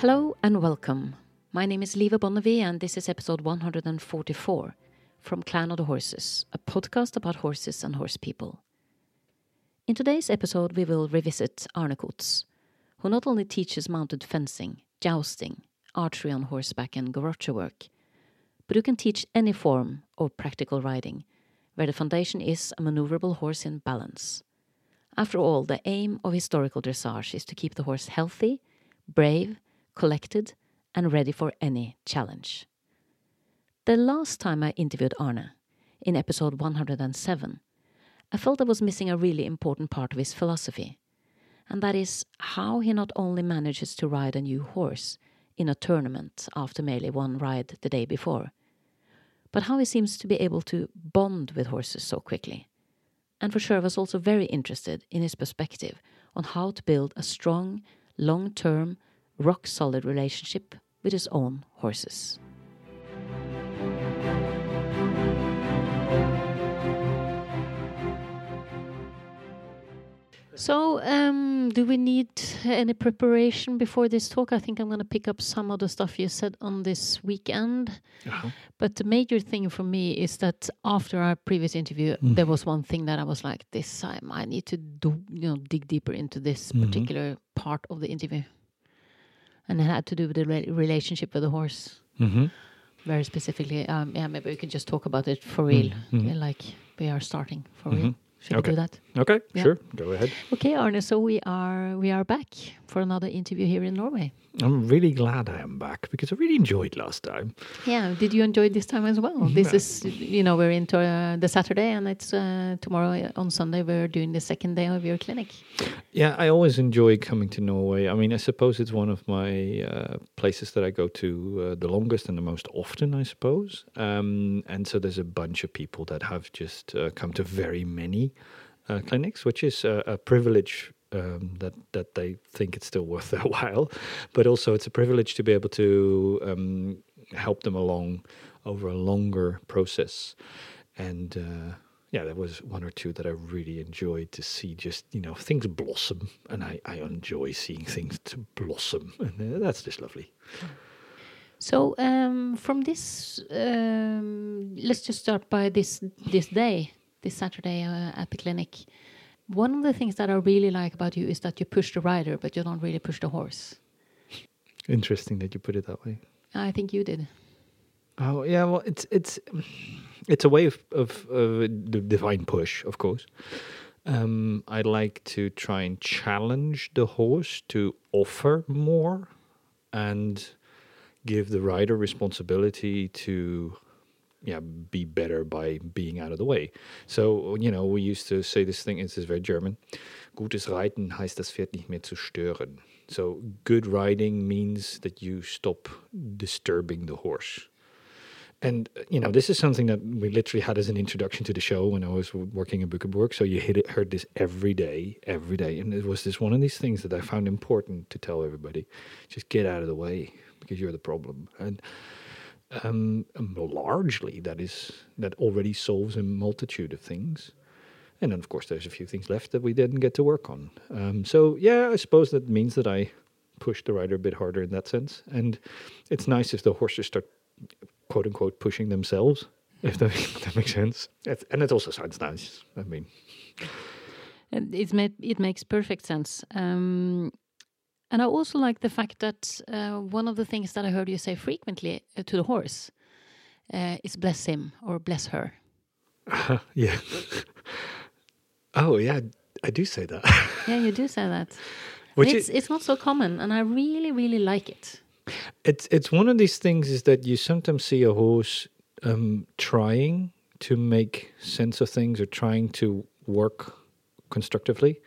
Hello and welcome. My name is Liva Bonnevie, and this is episode 144 from Clan of the Horses, a podcast about horses and horse people. In today's episode, we will revisit Arne Koets, who not only teaches mounted fencing, jousting, archery on horseback, and garrocha work, but who can teach any form of practical riding, where the foundation is a maneuverable horse in balance. After all, the aim of historical dressage is to keep the horse healthy, brave, collected, and ready for any challenge. The last time I interviewed Arne, in episode 107, I felt I was missing a really important part of his philosophy, and that is how he not only manages to ride a new horse in a tournament after merely one ride the day before, but how he seems to be able to bond with horses so quickly. And for sure, I was also very interested in his perspective on how to build a strong, long term, rock solid relationship with his own horses. So, um, do we need any preparation before this talk? I think I'm going to pick up some of the stuff you said on this weekend. Uh-huh. But the major thing for me is that after our previous interview, Mm. there was one thing that I was like, this time I need to do, you know, dig deeper into this Mhm. particular part of the interview, and it had to do with the re relationship with the horse, Mm-hmm. very specifically. Um, yeah, maybe we can just talk about it for real, Mhm. yeah, like we are starting for real. Mhm. Should Okay. we do that? Okay, Yeah. sure. Go ahead. Okay, Arne. So we are we are back for another interview here in Norway. I'm really glad I am back because I really enjoyed last time. Yeah. Did you enjoy this time as well? This is you know we're into uh, the Saturday and it's uh, tomorrow on Sunday we're doing the second day of your clinic. Yeah, I always enjoy coming to Norway. I mean, I suppose it's one of my uh, places that I go to uh, the longest and the most often, I suppose. Um, and so there's a bunch of people that have just uh, come to very many uh, clinics, which is a, a privilege um, that that they think it's still worth their while. But also, it's a privilege to be able to um, help them along over a longer process. And uh, yeah, there was one or two that I really enjoyed to see just, you know, things blossom. And I, I enjoy seeing things to blossom. And uh, that's just lovely. So um, from this, um, let's just start by this this day, this Saturday uh, at the clinic. One of the things that I really like about you is that you push the rider, but you don't really push the horse. Interesting that you put it that way. I think you did. Oh yeah, well, it's it's it's a way of of, of the divine push, of course. Um, I like to try and challenge the horse to offer more, and give the rider responsibility to, yeah, be better by being out of the way. So you know, we used to say this thing. Is very German. Gutes Reiten heißt das Pferd nicht mehr zu stören. So good riding means that you stop disturbing the horse. And you know, this is something that we literally had as an introduction to the show when I was working in Bückeburg. So you it, heard this every day, every day, and it was this one of these things that I found important to tell everybody: just get out of the way because you're the problem. And um, um, largely, that is that already solves a multitude of things. And then, of course, there's a few things left that we didn't get to work on. Um, so, yeah, I suppose that means that I push the rider a bit harder in that sense. And it's nice if the horses start, quote unquote, pushing themselves, if that, that makes sense. It's, and it also sounds nice. I mean, It's ma it makes perfect sense. Um, and I also like the fact that uh, one of the things that I heard you say frequently uh, to the horse uh, is bless him or bless her. yeah. oh, yeah, I do say that. Yeah, you do say that. Which it's, is, it's not so common, and I really, really like it. it's it's one of these things is that you sometimes see a horse um, trying to make sense of things or trying to work constructively,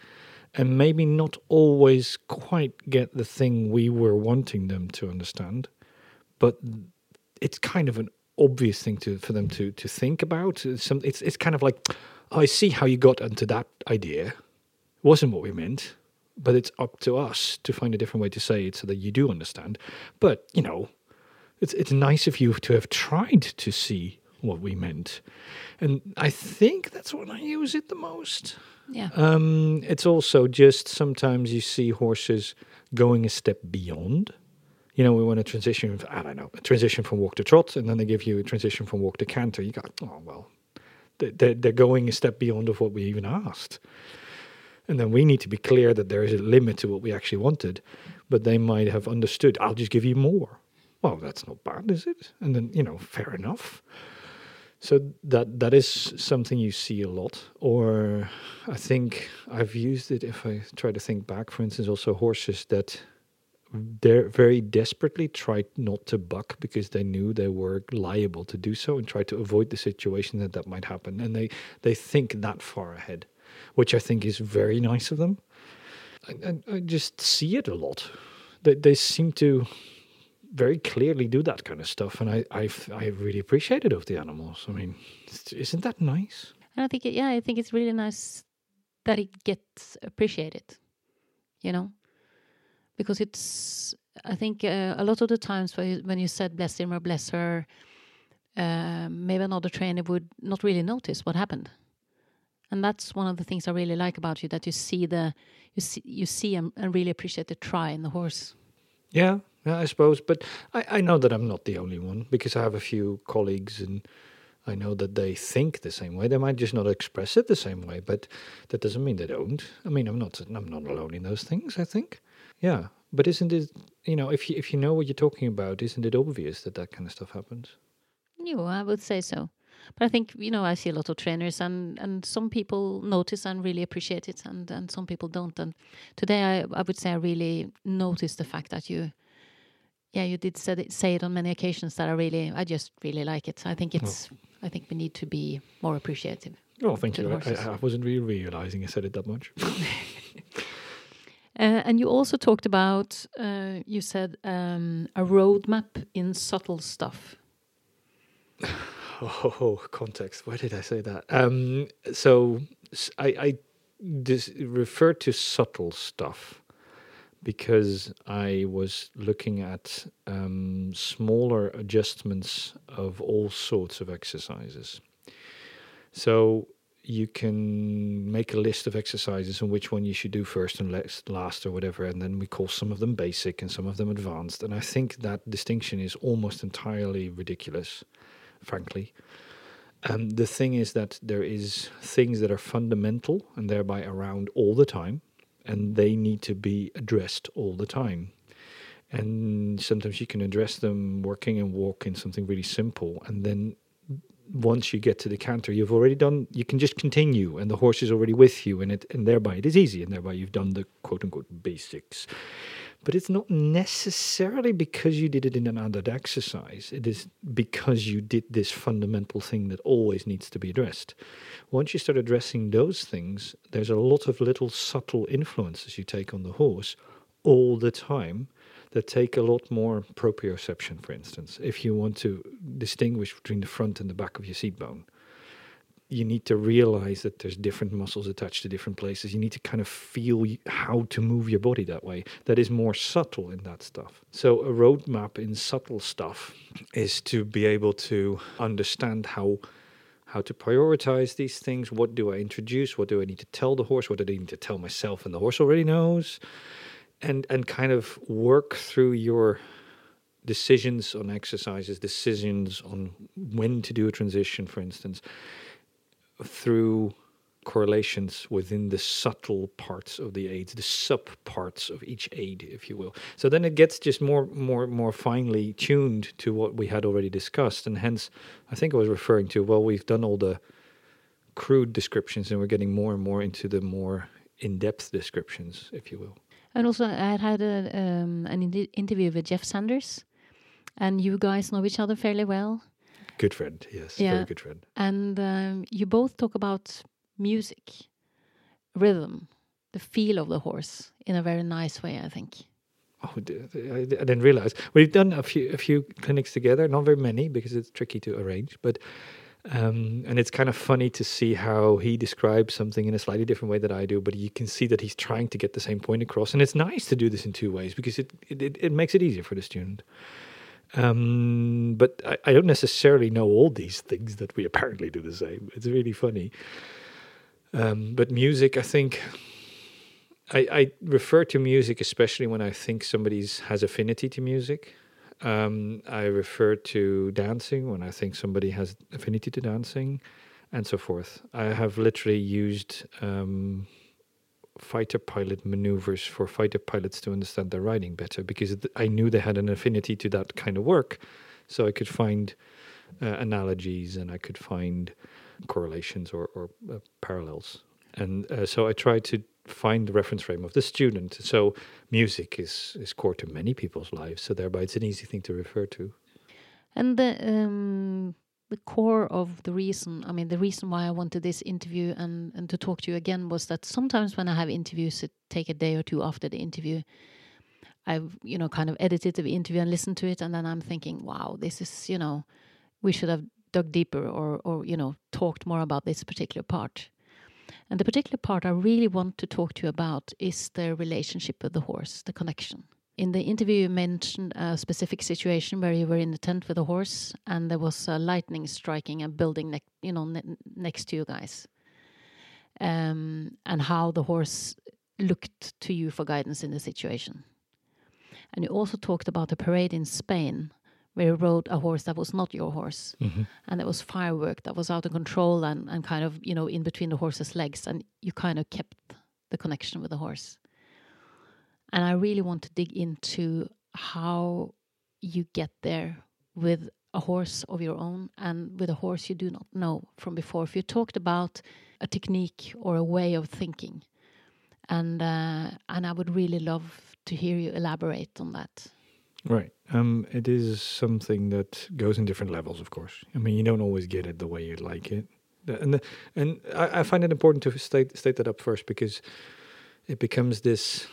and maybe not always quite get the thing we were wanting them to understand, but it's kind of an obvious thing to for them to to think about. It's some it's it's kind of like "Oh, I see how you got into that idea. It wasn't what we meant but it's up to us to find a different way to say it so that you do understand. But you know, it's it's nice of you to have tried to see what we meant, and I think that's when I use it the most. Yeah. Um, it's also just sometimes you see horses going a step beyond, You know, we want a transition. I don't know, a transition from walk to trot, and then they give you a transition from walk to canter. You go, oh well, they're they're going a step beyond of what we even asked. And then we need to be clear that there is a limit to what we actually wanted, but they might have understood. I'll just give you more. Well, that's not bad, is it? And then you know, fair enough. So that that is something you see a lot. Or I think I've used it if I try to think back. For instance, also horses that they very desperately tried not to buck because they knew they were liable to do so and tried to avoid the situation that that might happen. And they they think that far ahead, which I think is very nice of them. I, I, I just see it a lot. They they seem to very clearly do that kind of stuff, and I I I really appreciate it of the animals. I mean, isn't that nice? And I think it, yeah, I think it's really nice that it gets appreciated. You know, because it's I think uh, a lot of the times when you, when you said bless him or bless her, uh, maybe another trainer would not really notice what happened. And that's one of the things I really like about you that you see the you see you see and, and really appreciate the try in the horse. Yeah, yeah, I suppose. But I, I know that I'm not the only one because I have a few colleagues and I know that they think the same way. They might just not express it the same way, but that doesn't mean they don't. I mean, I'm not I'm not alone in those things. I think, yeah. But isn't it you know if you if you know what you're talking about, isn't it obvious that that kind of stuff happens? No, I would say so. But I think you know I see a lot of trainers and and some people notice and really appreciate it, and and some people don't. And today I I would say I really noticed the fact that you yeah, you did say it, say it on many occasions that I really, I just really like it. I think it's, oh. I think we need to be more appreciative. Oh, thank you. I, I, wasn't really realizing I said it that much. uh, and you also talked about, uh, you said um, a roadmap in subtle stuff. oh, context. Why did I say that? Um, so I, I refer to subtle stuff because I was looking at um, smaller adjustments of all sorts of exercises. So you can make a list of exercises and which one you should do first and last or whatever, and then we call some of them basic and some of them advanced. And I think that distinction is almost entirely ridiculous, frankly. Um, the thing is that there is things that are fundamental and thereby around all the time and they need to be addressed all the time. And sometimes you can address them working and walking something really simple, and then once you get to the canter, you've already done. You can just continue, and the horse is already with you, and it and thereby it is easy, and thereby you've done the quote unquote basics. But it's not necessarily because you did it in another exercise. It is because you did this fundamental thing that always needs to be addressed. Once you start addressing those things, there's a lot of little subtle influences you take on the horse all the time that take a lot more proprioception, for instance, if you want to distinguish between the front and the back of your seat bone you need to realize that there's different muscles attached to different places. You need to kind of feel how to move your body that way. That is more subtle in that stuff. So, a roadmap in subtle stuff is to be able to understand how how to prioritize these things. What do I introduce? What do I need to tell the horse? What do I need to tell myself? And the horse already knows. And and kind of work through your decisions on exercises, decisions on when to do a transition, for instance through correlations within the subtle parts of the aids, the sub parts of each aid, if you will. So then it gets just more, more, more finely tuned to what we had already discussed, and hence, I think I was referring to well, we've done all the crude descriptions, and we're getting more and more into the more in-depth descriptions, if you will. And also, I had a, um, an in interview with Jeff Sanders, and you guys know each other fairly well. Good friend, yes, yeah. very good friend. And um, you both talk about music, rhythm, the feel of the horse in a very nice way, I think. Oh, I didn't realize we've done a few a few clinics together. Not very many because it's tricky to arrange, but um, and it's kind of funny to see how he describes something in a slightly different way that I do, but you can see that he's trying to get the same point across. And it's nice to do this in two ways because it it, it makes it easier for the student. Um, but I, I, don't necessarily know all these things that we apparently do the same. It's really funny. Um, but music, I think, I, I refer to music especially when I think somebody's has affinity to music. Um, I refer to dancing when I think somebody has affinity to dancing, and so forth. I have literally used um, fighter pilot maneuvers for fighter pilots to understand their riding better because I knew they had an affinity to that kind of work, so I could find uh, analogies and I could find correlations or, or uh, parallels. And uh, so I tried to find the reference frame of the student. So music is, is core to many people's lives. So thereby it's an easy thing to refer to. And the um, the core of the reason, I mean, the reason why I wanted this interview and and to talk to you again was that sometimes when I have interviews, it take a day or two after the interview. I've you know kind of edited the interview and listened to it, and then I'm thinking, wow, this is you know, we should have dug deeper or or you know talked more about this particular part. And the particular part I really want to talk to you about is the relationship with the horse, the connection. In the interview, you mentioned a specific situation where you were in the tent with a horse, and there was a lightning striking a building, ne- you know, ne- next to you guys, um, and how the horse looked to you for guidance in the situation. And you also talked about a parade in Spain where you rode a horse that was not your horse Mm-hmm. and there was firework that was out of control and, and kind of you know in between the horse's legs and you kind of kept the connection with the horse and i really want to dig into how you get there with a horse of your own and with a horse you do not know from before if you talked about a technique or a way of thinking and uh, and i would really love to hear you elaborate on that Right. Um, it is something that goes in different levels, of course. I mean, you don't always get it the way you'd like it, and and I, I find it important to state state that up first because it becomes this.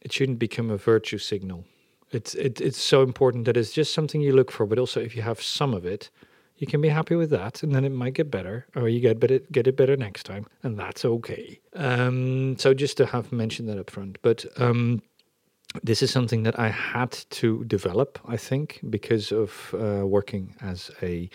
It shouldn't become a virtue signal. It's it, it's so important that it's just something you look for, but also if you have some of it, you can be happy with that, and then it might get better, or you get better get it better next time, and that's okay. Um, so just to have mentioned that up front, but um, this is something that I had to develop, I think, because of uh, working as a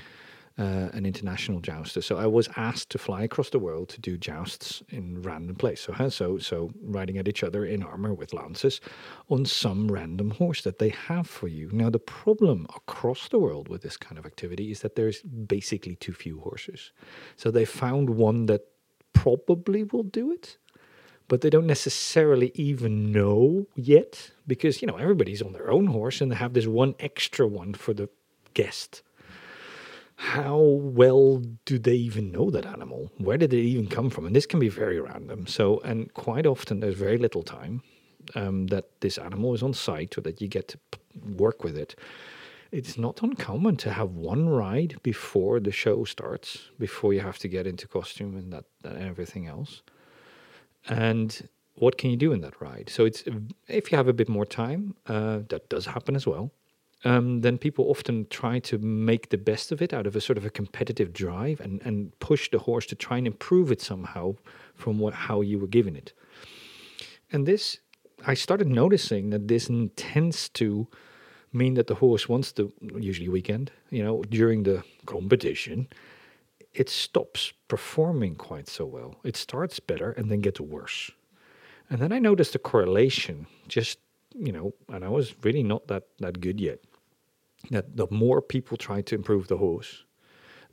uh, an international jouster. So I was asked to fly across the world to do jousts in random place. So so so riding at each other in armor with lances on some random horse that they have for you. Now the problem across the world with this kind of activity is that there's basically too few horses. So they found one that probably will do it but they don't necessarily even know yet because you know everybody's on their own horse and they have this one extra one for the guest how well do they even know that animal? Where did it even come from? And this can be very random. So and quite often there's very little time um, that this animal is on site or that you get to work with it. It's not uncommon to have one ride before the show starts before you have to get into costume and that, that and everything else. And what can you do in that ride? So it's if you have a bit more time, uh, that does happen as well. Um, then people often try to make the best of it out of a sort of a competitive drive and, and push the horse to try and improve it somehow from what how you were given it. And this, I started noticing that this tends to mean that the horse wants to usually weekend, you know, during the competition, it stops performing quite so well. It starts better and then gets worse. And then I noticed a correlation, just, you know, and I was really not that, that good yet. That the more people tried to improve the horse,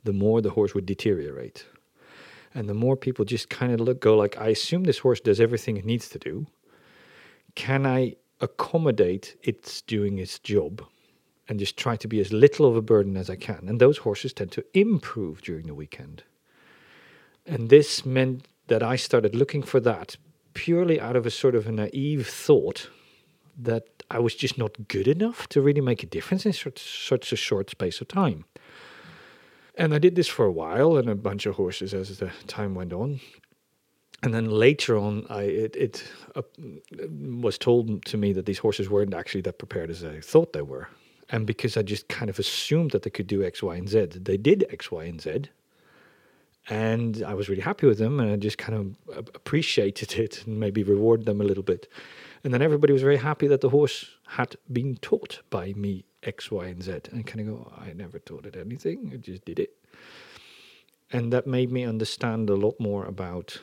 the more the horse would deteriorate. And the more people just kind of look, go like, I assume this horse does everything it needs to do. Can I accommodate its doing its job and just try to be as little of a burden as I can. And those horses tend to improve during the weekend. And this meant that I started looking for that purely out of a sort of a naive thought that I was just not good enough to really make a difference in such, such a short space of time. And I did this for a while and a bunch of horses as the time went on. And then later on, I it, it uh, was told to me that these horses weren't actually that prepared as I thought they were and because I just kind of assumed that they could do X, Y, and Z, they did X, Y, and Z. And I was really happy with them, and I just kind of appreciated it and maybe rewarded them a little bit. And then everybody was very happy that the horse had been taught by me X, Y, and Z. And kind of go, oh, I never taught it anything, I just did it. And that made me understand a lot more about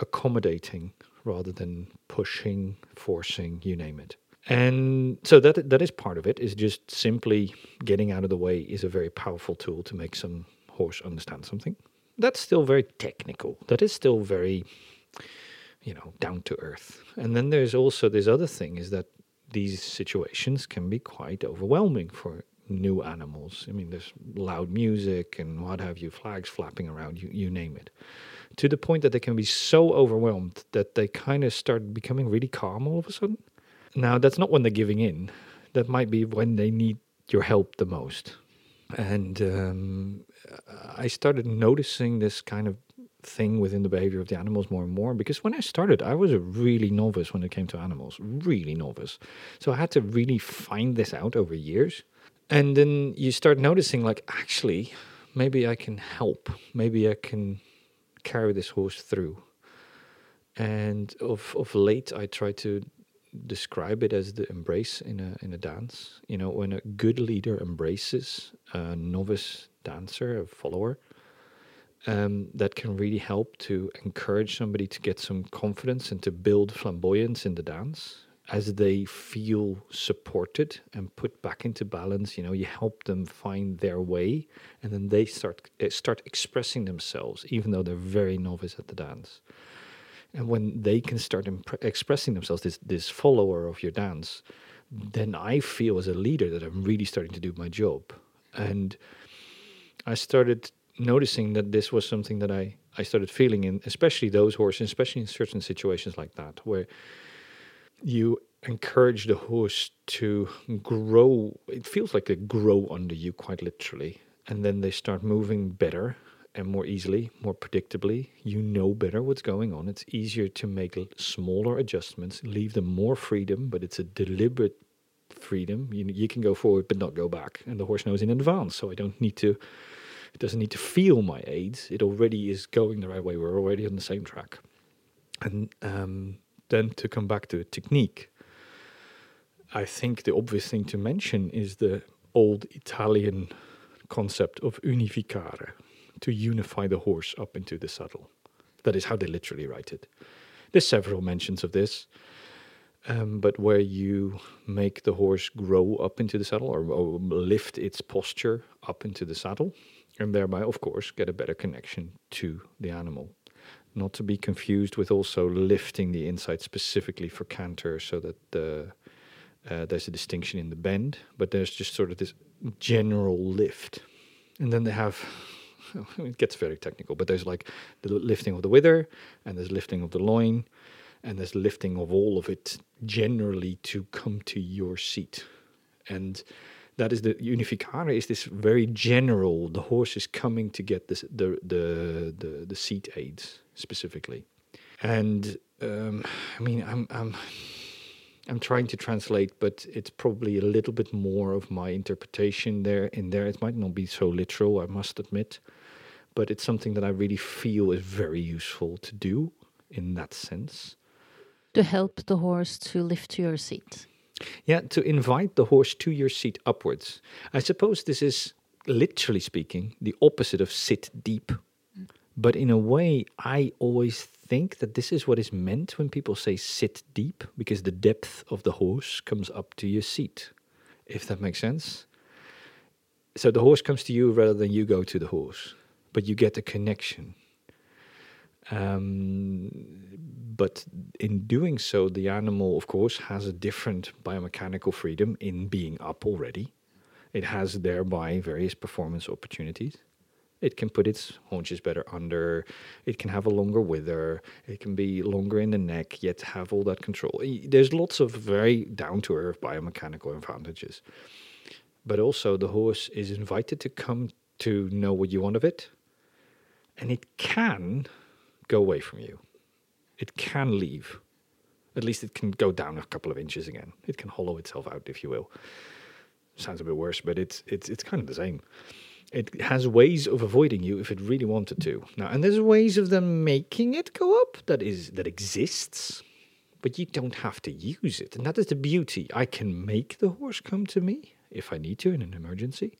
accommodating rather than pushing, forcing, you name it. And so that that is part of it. Is just simply getting out of the way is a very powerful tool to make some horse understand something. That's still very technical. That is still very, you know, down to earth. And then there's also this other thing is that these situations can be quite overwhelming for new animals. I mean, there's loud music and what have you, flags flapping around, you, you name it. To the point that they can be so overwhelmed that they kind of start becoming really calm all of a sudden. Now, that's not when they're giving in. That might be when they need your help the most. And um, I started noticing this kind of thing within the behavior of the animals more and more because when I started, I was a really novice when it came to animals, really novice. So I had to really find this out over years. And then you start noticing, like, actually, maybe I can help. Maybe I can carry this horse through. And of, of late, I try to describe it as the embrace in a in a dance. You know, when a good leader embraces a novice dancer, a follower, um, that can really help to encourage somebody to get some confidence and to build flamboyance in the dance as they feel supported and put back into balance. You know you help them find their way and then they start uh, start expressing themselves even though they're very novice at the dance. And when they can start impre- expressing themselves this this follower of your dance then i feel as a leader that i'm really starting to do my job. And i started noticing that this was something that i i started feeling in especially those horses especially in certain situations like that where you encourage the horse to grow it feels like they grow under you quite literally and then they start moving better and more easily, more predictably. You know better what's going on. It's easier to make smaller adjustments, leave them more freedom, but it's a deliberate freedom. You, you can go forward but not go back, and the horse knows in advance. So I don't need to. It doesn't need to feel my aids. It already is going the right way. We're already on the same track. And um, then to come back to technique, I think the obvious thing to mention is the old Italian concept of unificare, to unify the horse up into the saddle. That is how they literally write it. There's several mentions of this, um, but where you make the horse grow up into the saddle or, or lift its posture up into the saddle, and thereby, of course, get a better connection to the animal. Not to be confused with also lifting the inside specifically for canter, so that the uh, there's a distinction in the bend, but there's just sort of this general lift. And then they have it gets very technical, but there's like the lifting of the wither, and there's lifting of the loin, and there's lifting of all of it generally to come to your seat. And that is the unificare is this very general. The horse is coming to get this, the the the the seat aids specifically, and um, I mean I'm I'm I'm trying to translate, but it's probably a little bit more of my interpretation there. In there, it might not be so literal. I must admit, but it's something that I really feel is very useful to do in that sense. To help the horse to lift to your seat. Yeah, to invite the horse to your seat upwards. I suppose this is, literally speaking, the opposite of sit deep. But in a way, I always think that this is what is meant when people say sit deep, because the depth of the horse comes up to your seat, if that makes sense. So the horse comes to you rather than you go to the horse but you get a connection. Um, but in doing so, the animal, of course, has a different biomechanical freedom in being up already. It has thereby various performance opportunities. It can put its haunches better under. It can have a longer wither. It can be longer in the neck, yet have all that control. There's lots of very down to earth biomechanical advantages. But also, the horse is invited to come to know what you want of it, and it can go away from you. It can leave. At least it can go down a couple of inches again. It can hollow itself out, if you will. Sounds a bit worse, but it's it's it's kind of the same. It has ways of avoiding you if it really wanted to. Now, and there's ways of them making it go up that is that exists, but you don't have to use it, and that is the beauty. I can make the horse come to me if I need to in an emergency.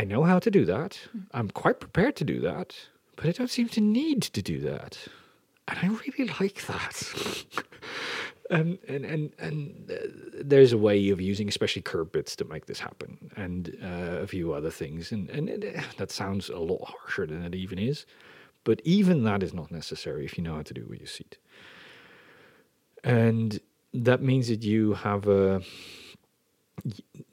I know how to do that. Hmm. I'm quite prepared to do that, but I don't seem to need to do that. and I really like that. um, and and and uh, there's a way of using, especially curb bits, to make this happen, and uh, a few other things. And and it, that sounds a lot harsher than it even is, but even that is not necessary if you know how to do it with your seat. And that means that you have a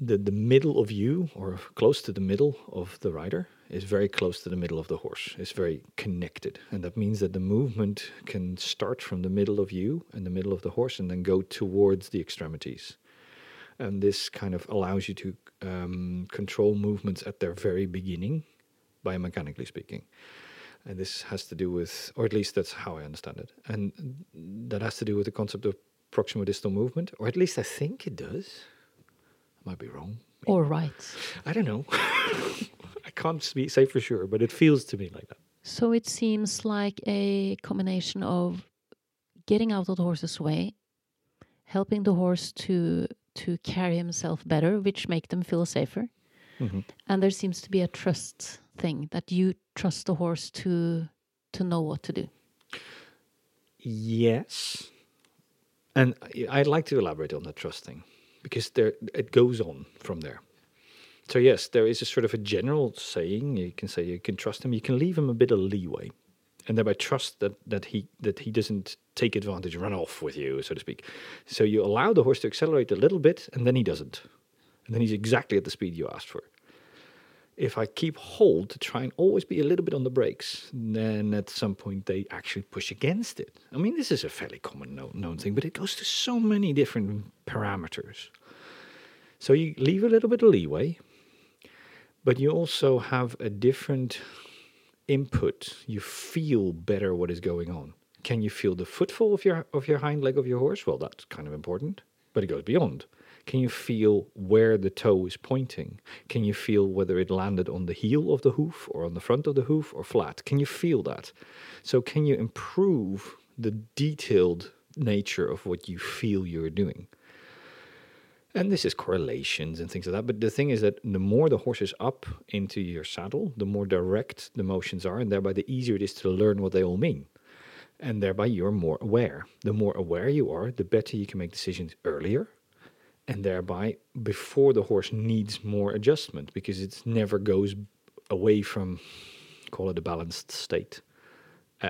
the the middle of you or close to the middle of the rider is very close to the middle of the horse. It's very connected. And that means that the movement can start from the middle of you and the middle of the horse and then go towards the extremities. And this kind of allows you to um, control movements at their very beginning, biomechanically speaking. And this has to do with, or at least that's how I understand it. And that has to do with the concept of proximal distal movement, or at least I think it does. I might be wrong. Or right. I don't know. Can't be say for sure, but it feels to me like that. So it seems like a combination of getting out of the horse's way, helping the horse to to carry himself better, which make them feel safer. Mm -hmm. And there seems to be a trust thing that you trust the horse to to know what to do. Yes. And I'd like to elaborate on that trust thing because there it goes on from there. So yes, there is a sort of a general saying. You can say you can trust him. You can leave him a bit of leeway, and thereby trust that that he that he doesn't take advantage, run off with you, so to speak. So you allow the horse to accelerate a little bit, and then he doesn't, and then he's exactly at the speed you asked for. If I keep hold to try and always be a little bit on the brakes, then at some point they actually push against it. I mean, this is a fairly common known, known thing, but it goes to so many different parameters. So you leave a little bit of leeway, but you also have a different input. You feel better what is going on. Can you feel the footfall of your of your hind leg of your horse? Well, that's kind of important, but it goes beyond. Can you feel where the toe is pointing? Can you feel whether it landed on the heel of the hoof or on the front of the hoof or flat? Can you feel that? So, can you improve the detailed nature of what you feel you're doing? And this is correlations and things like that. But the thing is that the more the horse is up into your saddle, the more direct the motions are, and thereby the easier it is to learn what they all mean. And thereby you're more aware. The more aware you are, the better you can make decisions earlier, and thereby before the horse needs more adjustment because it never goes away from, call it a balanced state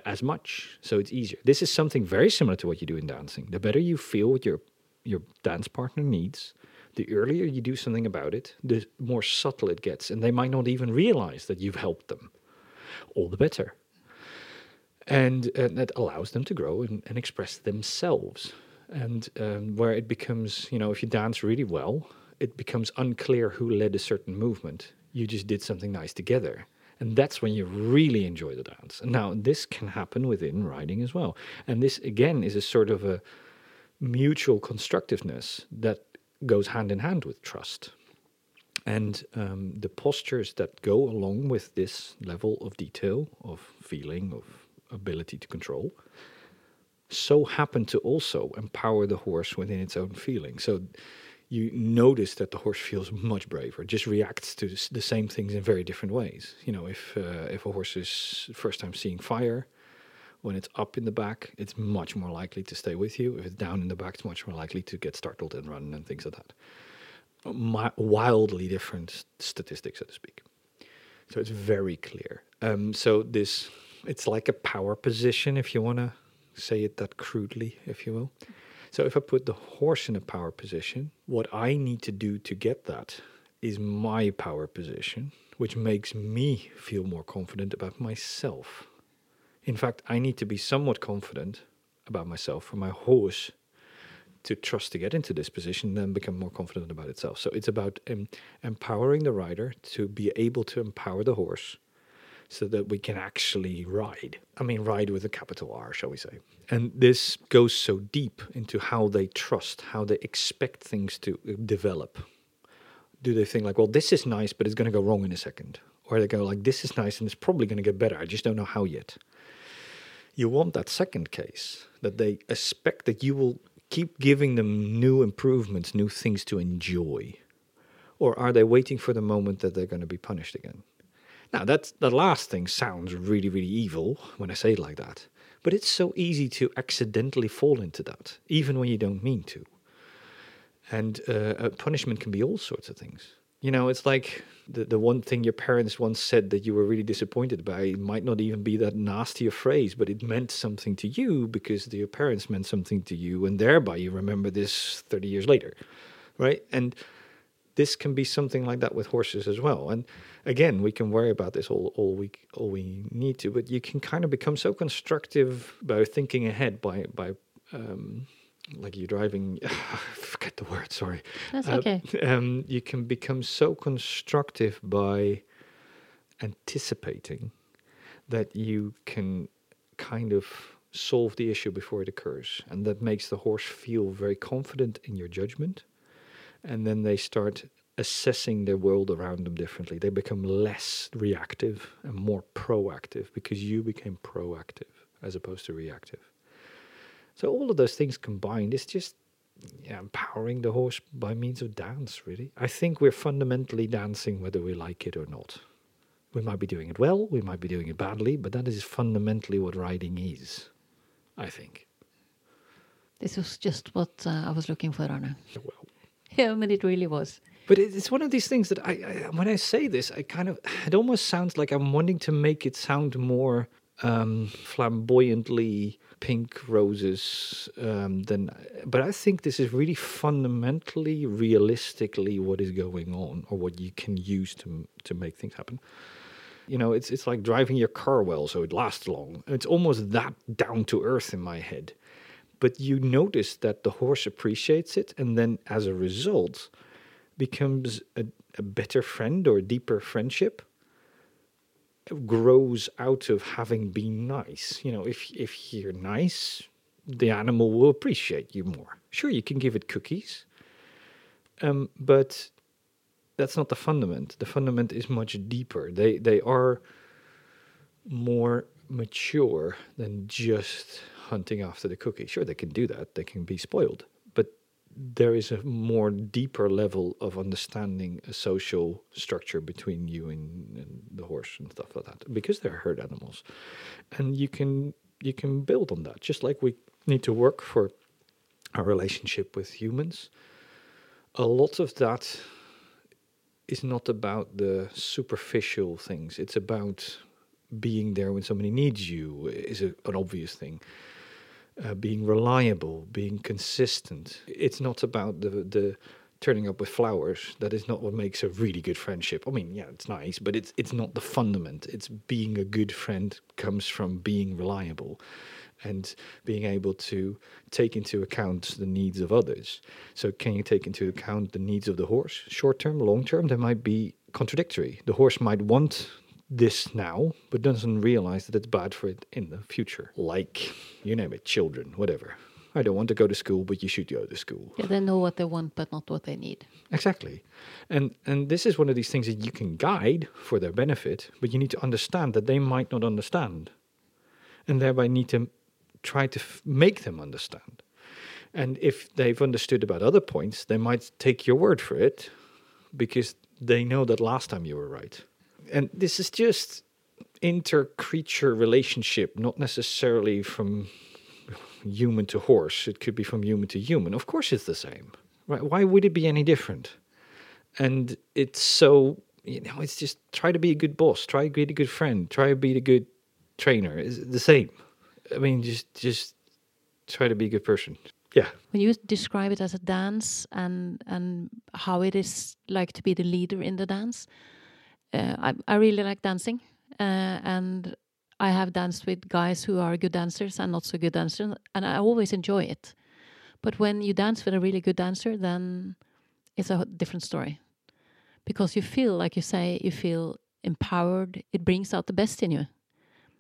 as much. So it's easier. This is something very similar to what you do in dancing. The better you feel what your your dance partner needs, the earlier you do something about it, the more subtle it gets. And they might not even realize that you've helped them. All the better. And, and that allows them to grow and, and express themselves. And um, where it becomes, you know, if you dance really well, it becomes unclear who led a certain movement. You just did something nice together. And that's when you really enjoy the dance. And now this can happen within riding as well. And this again is a sort of a mutual constructiveness that goes hand in hand with trust. And um, the postures that go along with this level of detail, of feeling, of ability to control, so happen to also empower the horse within its own feeling. So you notice that the horse feels much braver, just reacts to the same things in very different ways. You know, if uh, if a horse is first time seeing fire, when it's up in the back, it's much more likely to stay with you. If it's down in the back, it's much more likely to get startled and run and things like that. My, wildly different statistics, so to speak. So it's very clear. Um, so this, it's like a power position, if you want to say it that crudely, if you will. So if I put the horse in a power position, what I need to do to get that is my power position, which makes me feel more confident about myself. In fact, I need to be somewhat confident about myself for my horse to trust to get into this position, then become more confident about itself. So it's about um, empowering the rider to be able to empower the horse so that we can actually ride. I mean, ride with a capital R, shall we say. And this goes so deep into how they trust, how they expect things to uh, develop. Do they think, like, well, this is nice, but it's going to go wrong in a second? Or they go, like, this is nice and it's probably going to get better. I just don't know how yet. You want that second case, that they expect that you will keep giving them new improvements, new things to enjoy. Or are they waiting for the moment that they're going to be punished again? Now, that's, the last thing sounds really, really evil when I say it like that. But it's so easy to accidentally fall into that, even when you don't mean to. And uh, uh, punishment can be all sorts of things. You know, it's like the, the one thing your parents once said that you were really disappointed by it might not even be that nasty a phrase, but it meant something to you because your parents meant something to you, and thereby you remember this 30 years later, right? And this can be something like that with horses as well. And again, we can worry about this all, all we all we need to, but you can kind of become so constructive by thinking ahead by by um, like you're driving forget the word sorry. That's Uh, okay. um, you can become so constructive by anticipating that you can kind of solve the issue before it occurs and that makes the horse feel very confident in your judgment and then they start assessing their world around them differently. They become less reactive and more proactive because you became proactive as opposed to reactive so all of those things combined is just yeah, empowering the horse by means of dance, really. I think we're fundamentally dancing whether we like it or not. We might be doing it well, we might be doing it badly, but that is fundamentally what riding is, I think. This was just what uh, I was looking for, Arne. Well, Yeah, I mean, it really was. but it's one of these things that I, I, when I say this, I kind of, it almost sounds like I'm wanting to make it sound more um, flamboyantly pink roses um, than, but I think this is really fundamentally, realistically what is going on or what you can use to to make things happen. You know, it's it's like driving your car well so it lasts long. It's almost that down to earth in my head. But you notice that the horse appreciates it, and then as a result, becomes a, a better friend or a deeper friendship grows out of having been nice. You know, if if you're nice, the animal will appreciate you more. Sure, you can give it cookies, um, but that's not the fundament. The fundament is much deeper. They they are more mature than just hunting after the cookie. Sure, they can do that. They can be spoiled, there is a more deeper level of understanding a social structure between you and, and the horse and stuff like that because they're herd animals, and you can you can build on that just like we need to work for our relationship with humans. A lot of that is not about the superficial things. It's about being there when somebody needs you is a, an obvious thing. Uh, being reliable, being consistent. It's not about the the turning up with flowers. That is not what makes a really good friendship. I mean, yeah, it's nice, but it's it's not the fundament. It's being a good friend comes from being reliable and being able to take into account the needs of others. So, can you take into account the needs of the horse? Short term, long term, they might be contradictory. The horse might want this now, but doesn't realize that it's bad for it in the future. Like, you name it, children, whatever. I don't want to go to school, but you should go to school. Yeah, they know what they want, but not what they need. Exactly. And and this is one of these things that you can guide for their benefit, but you need to understand that they might not understand. And thereby need to try to f- make them understand. And if they've understood about other points, they might take your word for it because they know that last time you were right. And this is just inter-creature relationship, not necessarily from human to horse. It could be from human to human. Of course, it's the same. Right? Why would it be any different? And it's so you know, it's just try to be a good boss, try to be a good friend, try to be a good trainer. It's the same. I mean, just just try to be a good person. Yeah, When you describe it as a dance and and how it is like to be the leader in the dance, I I really like dancing, uh, and I have danced with guys who are good dancers and not so good dancers, and I always enjoy it. But when you dance with a really good dancer, then it's a different story, because you feel like you say you feel empowered. It brings out the best in you,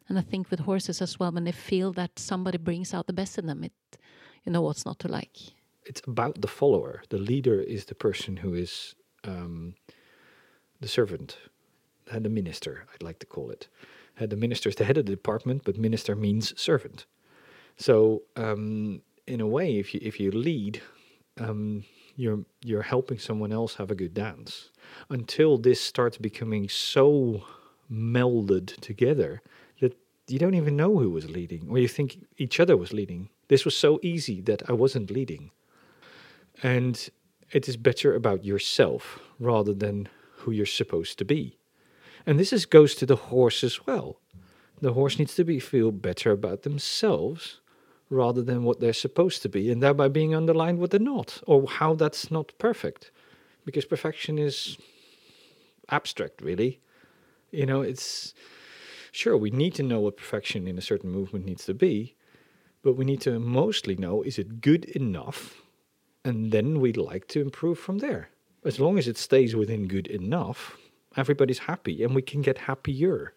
and I think with horses as well, when they feel that somebody brings out the best in them, it you know what's not to like. it's about the follower. The leader is the person who is um, the servant, uh, the minister. I'd like to call it. Uh, the minister is the head of the department, but minister means servant. So, um, in a way, if you if you lead, um, you're you're helping someone else have a good dance. Until this starts becoming so melded together that you don't even know who was leading, or you think each other was leading. This was so easy that I wasn't leading. And it is better about yourself rather than who you're supposed to be. And this is, goes to the horse as well. The horse needs to be feel better about themselves rather than what they're supposed to be, and thereby being underlined what they're not, or how that's not perfect. Because perfection is abstract, really. You know, it's sure we need to know what perfection in a certain movement needs to be, but we need to mostly know is it good enough, and then we'd like to improve from there. As long as it stays within good enough, everybody's happy, and we can get happier.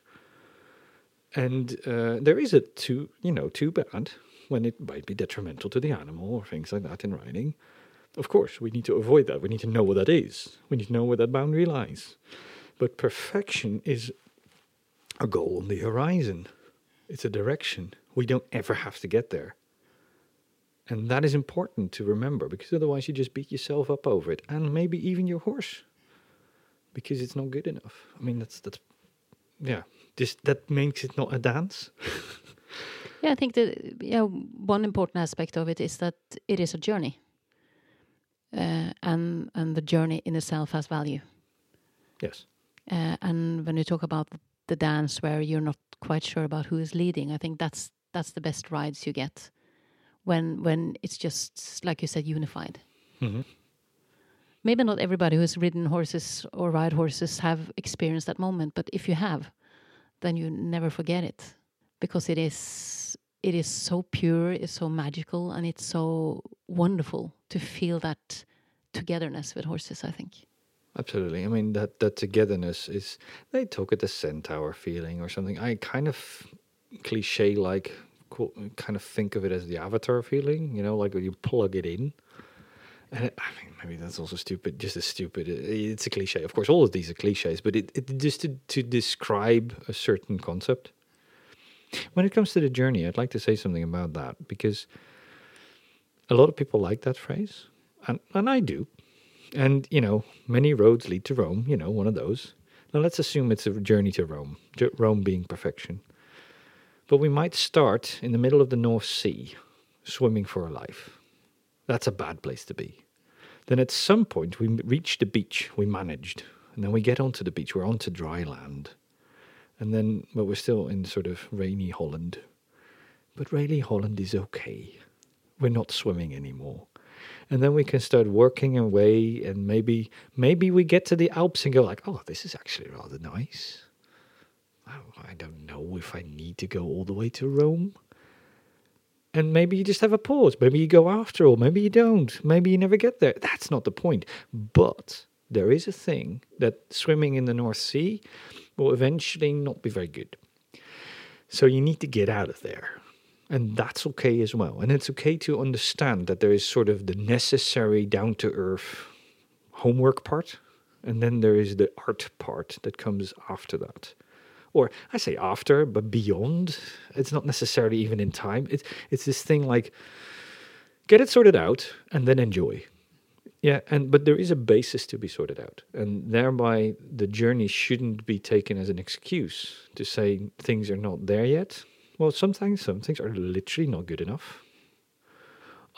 And uh, there is a too, you know, too bad when it might be detrimental to the animal or things like that in riding. Of course, we need to avoid that. We need to know what that is. We need to know where that boundary lies. But perfection is a goal on the horizon, it's a direction. We don't ever have to get there. And that is important to remember because otherwise you just beat yourself up over it and maybe even your horse because it's not good enough. I mean, that's, that's, yeah, this, that makes it not a dance. yeah, I think that yeah, one important aspect of it is that it is a journey. Uh, and and the journey in itself has value. Yes. Uh, and when you talk about the dance where you're not quite sure about who is leading, I think that's that's the best rides you get when when it's just like you said unified. Mm -hmm. Maybe not everybody who has ridden horses or ride horses have experienced that moment, but if you have, then you never forget it because it is it is so pure, it's so magical, and it's so wonderful to feel that togetherness with horses. I think. Absolutely. I mean that that togetherness is they talk it the centaur feeling or something. I kind of cliche like kind of think of it as the avatar feeling, you know, like when you plug it in. And it, I mean, maybe that's also stupid, just as stupid. It's a cliche. Of course, all of these are cliches, but it, it just to, to describe a certain concept. When it comes to the journey, I'd like to say something about that because a lot of people like that phrase, and, and I do. And, you know, many roads lead to Rome, you know, one of those. Now let's assume it's a journey to Rome, Rome being perfection. But we might start in the middle of the North Sea, swimming for a life. That's a bad place to be. Then at some point we reach the beach, we managed, and then we get onto the beach, we're onto dry land. And then, but we're still in sort of rainy Holland. But rainy Holland is okay. We're not swimming anymore and then we can start working away and maybe maybe we get to the alps and go like oh this is actually rather nice oh, i don't know if i need to go all the way to rome and maybe you just have a pause. Maybe you go after all. Maybe you don't. Maybe you never get there. That's not the point. But there is a thing that swimming in the north sea will eventually not be very good. So you need to get out of there. And that's okay as well. And it's okay to understand that there is sort of the necessary down to earth homework part, and then there is the art part that comes after that. Or I say after, but beyond. It's not necessarily even in time. It's it's this thing like get it sorted out and then enjoy. Yeah, and but there is a basis to be sorted out, and thereby the journey shouldn't be taken as an excuse to say things are not there yet well, sometimes some things are literally not good enough.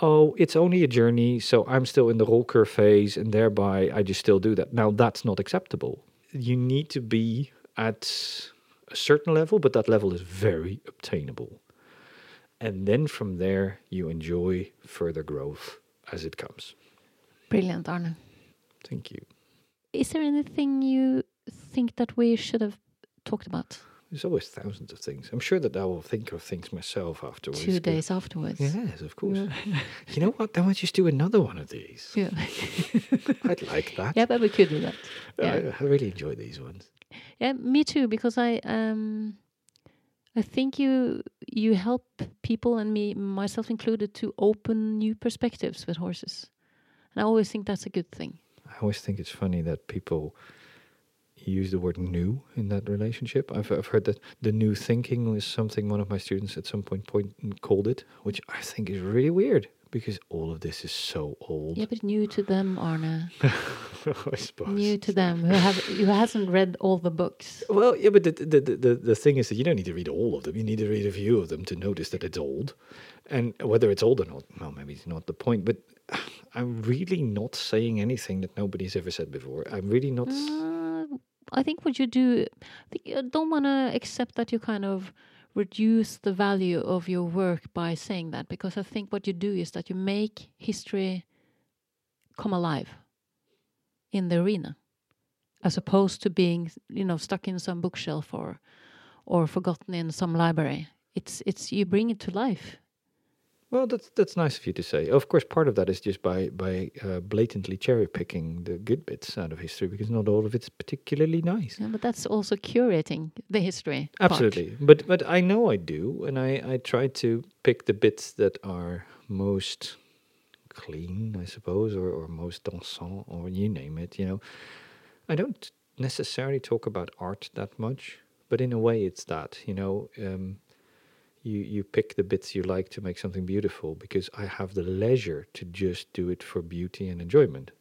Oh, it's only a journey, so I'm still in the Rollkur phase, and thereby I just still do that. Now, that's not acceptable. You need to be at a certain level, but that level is very obtainable. And then from there, you enjoy further growth as it comes. Brilliant, Arne. Thank you. Is there anything you think that we should have talked about? There's always thousands of things. I'm sure that I will think of things myself afterwards. Two days afterwards. Yes, of course. Yeah. you know what? Then we just do another one of these. Yeah. I'd like that. Yeah, but we could do that. Yeah. I, I really enjoy these ones. Yeah, me too. Because I um, I think you you help people and me myself included to open new perspectives with horses, and I always think that's a good thing. I always think it's funny that people use the word new in that relationship. I've, I've heard that the new thinking is something one of my students at some point, point called it, which I think is really weird because all of this is so old. Yeah, but new to them, Arne. I suppose. New to them who have who hasn't read all the books. Well, yeah, but the, the the the thing is that you don't need to read all of them. You need to read a few of them to notice that it's old, and whether it's old or not, well, maybe it's not the point. But I'm really not saying anything that nobody's ever said before. I'm really not. Uh, I think what you do, I don't want to accept that you kind of reduce the value of your work by saying that, because I think what you do is that you make history come alive in the arena, as opposed to being, you know, stuck in some bookshelf or or forgotten in some library. It's it's you bring it to life. Well, that's that's nice of you to say. Of course, part of that is just by by uh, blatantly cherry picking the good bits out of history because not all of it's particularly nice. Yeah, but that's also curating the history. part. Absolutely, but but I know I do, and I I try to pick the bits that are most clean, I suppose, or or most dansant, or you name it. You know, I don't necessarily talk about art that much, but in a way, it's that. You know, um, you you pick the bits you like to make something beautiful because I have the leisure to just do it for beauty and enjoyment.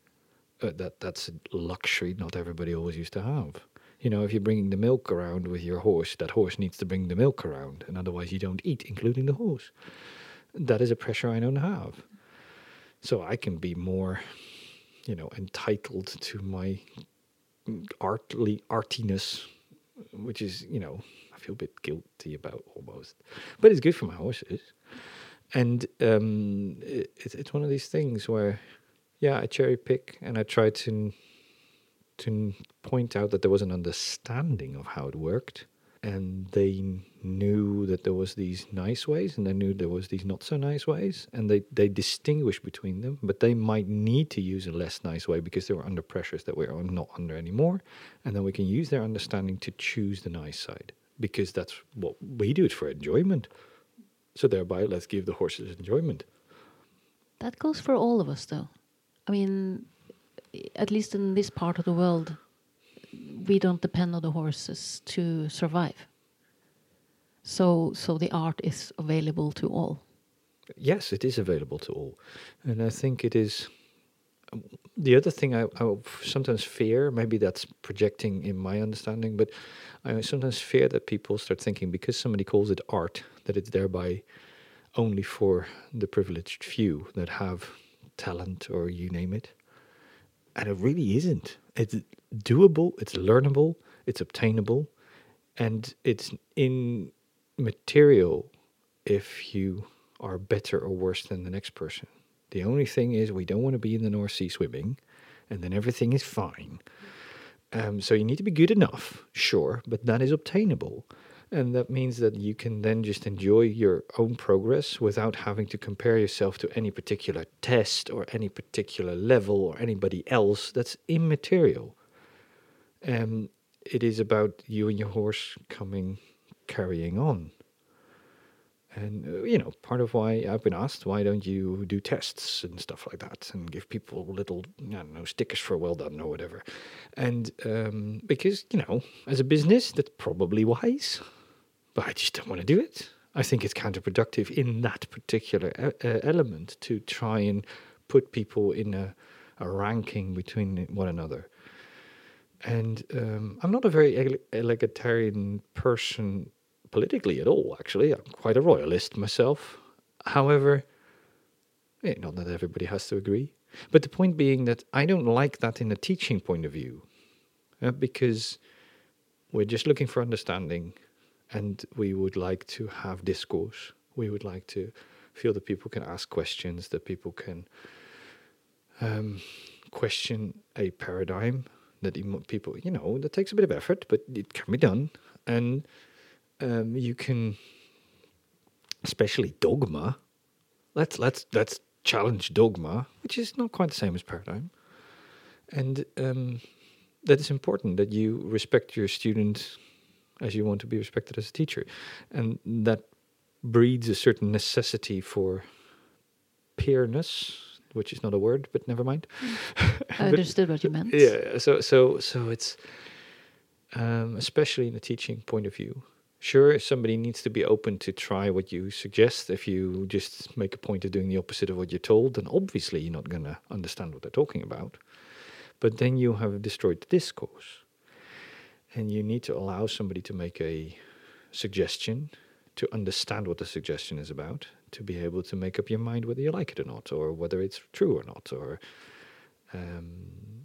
Uh, that that's a luxury not everybody always used to have. You know, if you're bringing the milk around with your horse, that horse needs to bring the milk around, and otherwise you don't eat, including the horse. That is a pressure I don't have. So I can be more, you know, entitled to my artly artiness, which is, you know, feel a bit guilty about almost, but it's good for my horses. And um, it, it's one of these things where, yeah, I cherry pick and I try to to point out that there was an understanding of how it worked. And they knew that there was these nice ways and they knew there was these not so nice ways. And they, they distinguish between them but they might need to use a less nice way because they were under pressures that we're not under anymore. And then we can use their understanding to choose the nice side because that's what we do it for enjoyment so thereby let's give the horses enjoyment That goes for all of us, though. I mean, at least in this part of the world, we don't depend on the horses to survive. So, so the art is available to all. Yes, it is available to all, and I think it is. The other thing I sometimes fear, maybe that's projecting in my understanding, but I sometimes fear that people start thinking because somebody calls it art, that it's thereby only for the privileged few that have talent or you name it. And it really isn't. It's doable, it's learnable, it's obtainable, and it's in material if you are better or worse than the next person. The only thing is, we don't want to be in the North Sea swimming, and then everything is fine. Um, so you need to be good enough, sure, but that is obtainable. And that means that you can then just enjoy your own progress without having to compare yourself to any particular test or any particular level or anybody else. That's immaterial. Um, it is about you and your horse coming, carrying on. And, uh, you know, part of why I've been asked, why don't you do tests and stuff like that and give people little, I don't know, stickers for well done or whatever. And um, because, you know, as a business, that's probably wise, but I just don't want to do it. I think it's counterproductive in that particular e- uh, element to try and put people in a, a ranking between one another. And um, I'm not a very egalitarian person politically at all, actually. I'm quite a royalist myself. However, eh, not that everybody has to agree. But the point being that I don't like that in a teaching point of view, uh, because we're just looking for understanding and we would like to have discourse. We would like to feel that people can ask questions, that people can um, question a paradigm that people, you know, that takes a bit of effort, but it can be done. And um, you can, especially dogma. Let's let's let's challenge dogma, which is not quite the same as paradigm, and um, that is important that you respect your student as you want to be respected as a teacher, and that breeds a certain necessity for peerness, which is not a word, but never mind. I understood what you meant. yeah so so so it's um, especially in a teaching point of view Sure, somebody needs to be open to try what you suggest. If you just make a point of doing the opposite of what you're told, then obviously you're not going to understand what they're talking about. But then you have destroyed the discourse. And you need to allow somebody to make a suggestion, to understand what the suggestion is about, to be able to make up your mind whether you like it or not, or whether it's true or not, or um,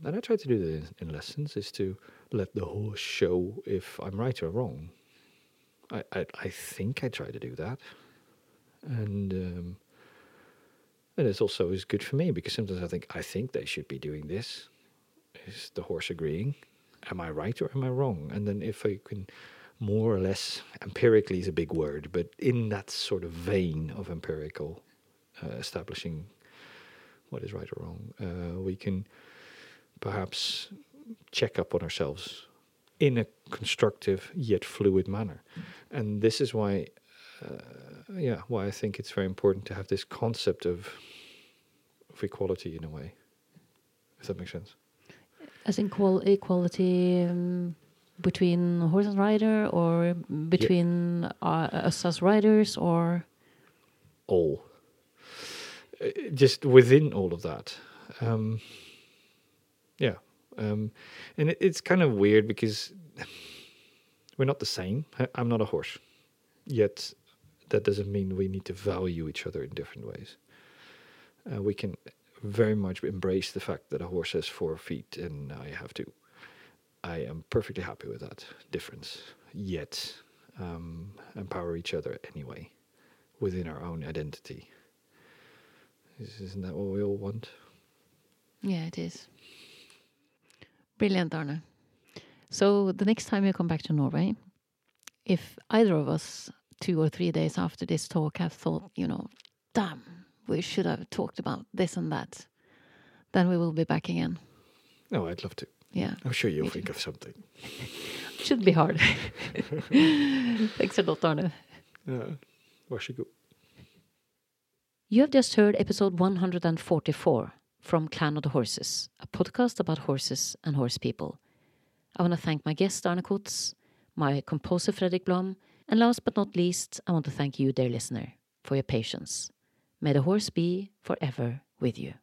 and I try to do that in, in, lessons is to let the horse show if I'm right or wrong. I I, I think I try to do that, and um, and it's also is good for me because sometimes I think I think they should be doing this. Is the horse agreeing? Am I right or am I wrong? And then if I can more or less empirically is a big word, but in that sort of vein of empirical uh, establishing what is right or wrong, uh, we can perhaps check up on ourselves in a constructive yet fluid manner. And this is why, uh, yeah, why I think it's very important to have this concept of of equality in a way. If that makes sense. As in qual equality. Um between horse and rider or between yeah. uh, us as riders or all uh, just within all of that um, yeah um, and it, it's kind of weird because we're not the same i'm not a horse yet that doesn't mean we need to value each other in different ways uh, we can very much embrace the fact that a horse has four feet and i have two I am perfectly happy with that difference. Yet, um, empower each other anyway within our own identity. Isn't that what we all want? Yeah, it is. Brilliant, Arne. So, the next time you come back to Norway, if either of us, two or three days after this talk, have thought, you know, damn, we should have talked about this and that, then we will be back again. No, I'd love to. Yeah. I'm sure you'll think of something. Should be hard. Thanks a lot, Arne. Yeah. Varsågod. You have just heard episode 144 from Clan of the Horses, a podcast about horses and horse people. I want to thank my guest Arne Koets, my composer Fredrik Blom, and last but not least, I want to thank you, dear listener, for your patience. May the horse be forever with you.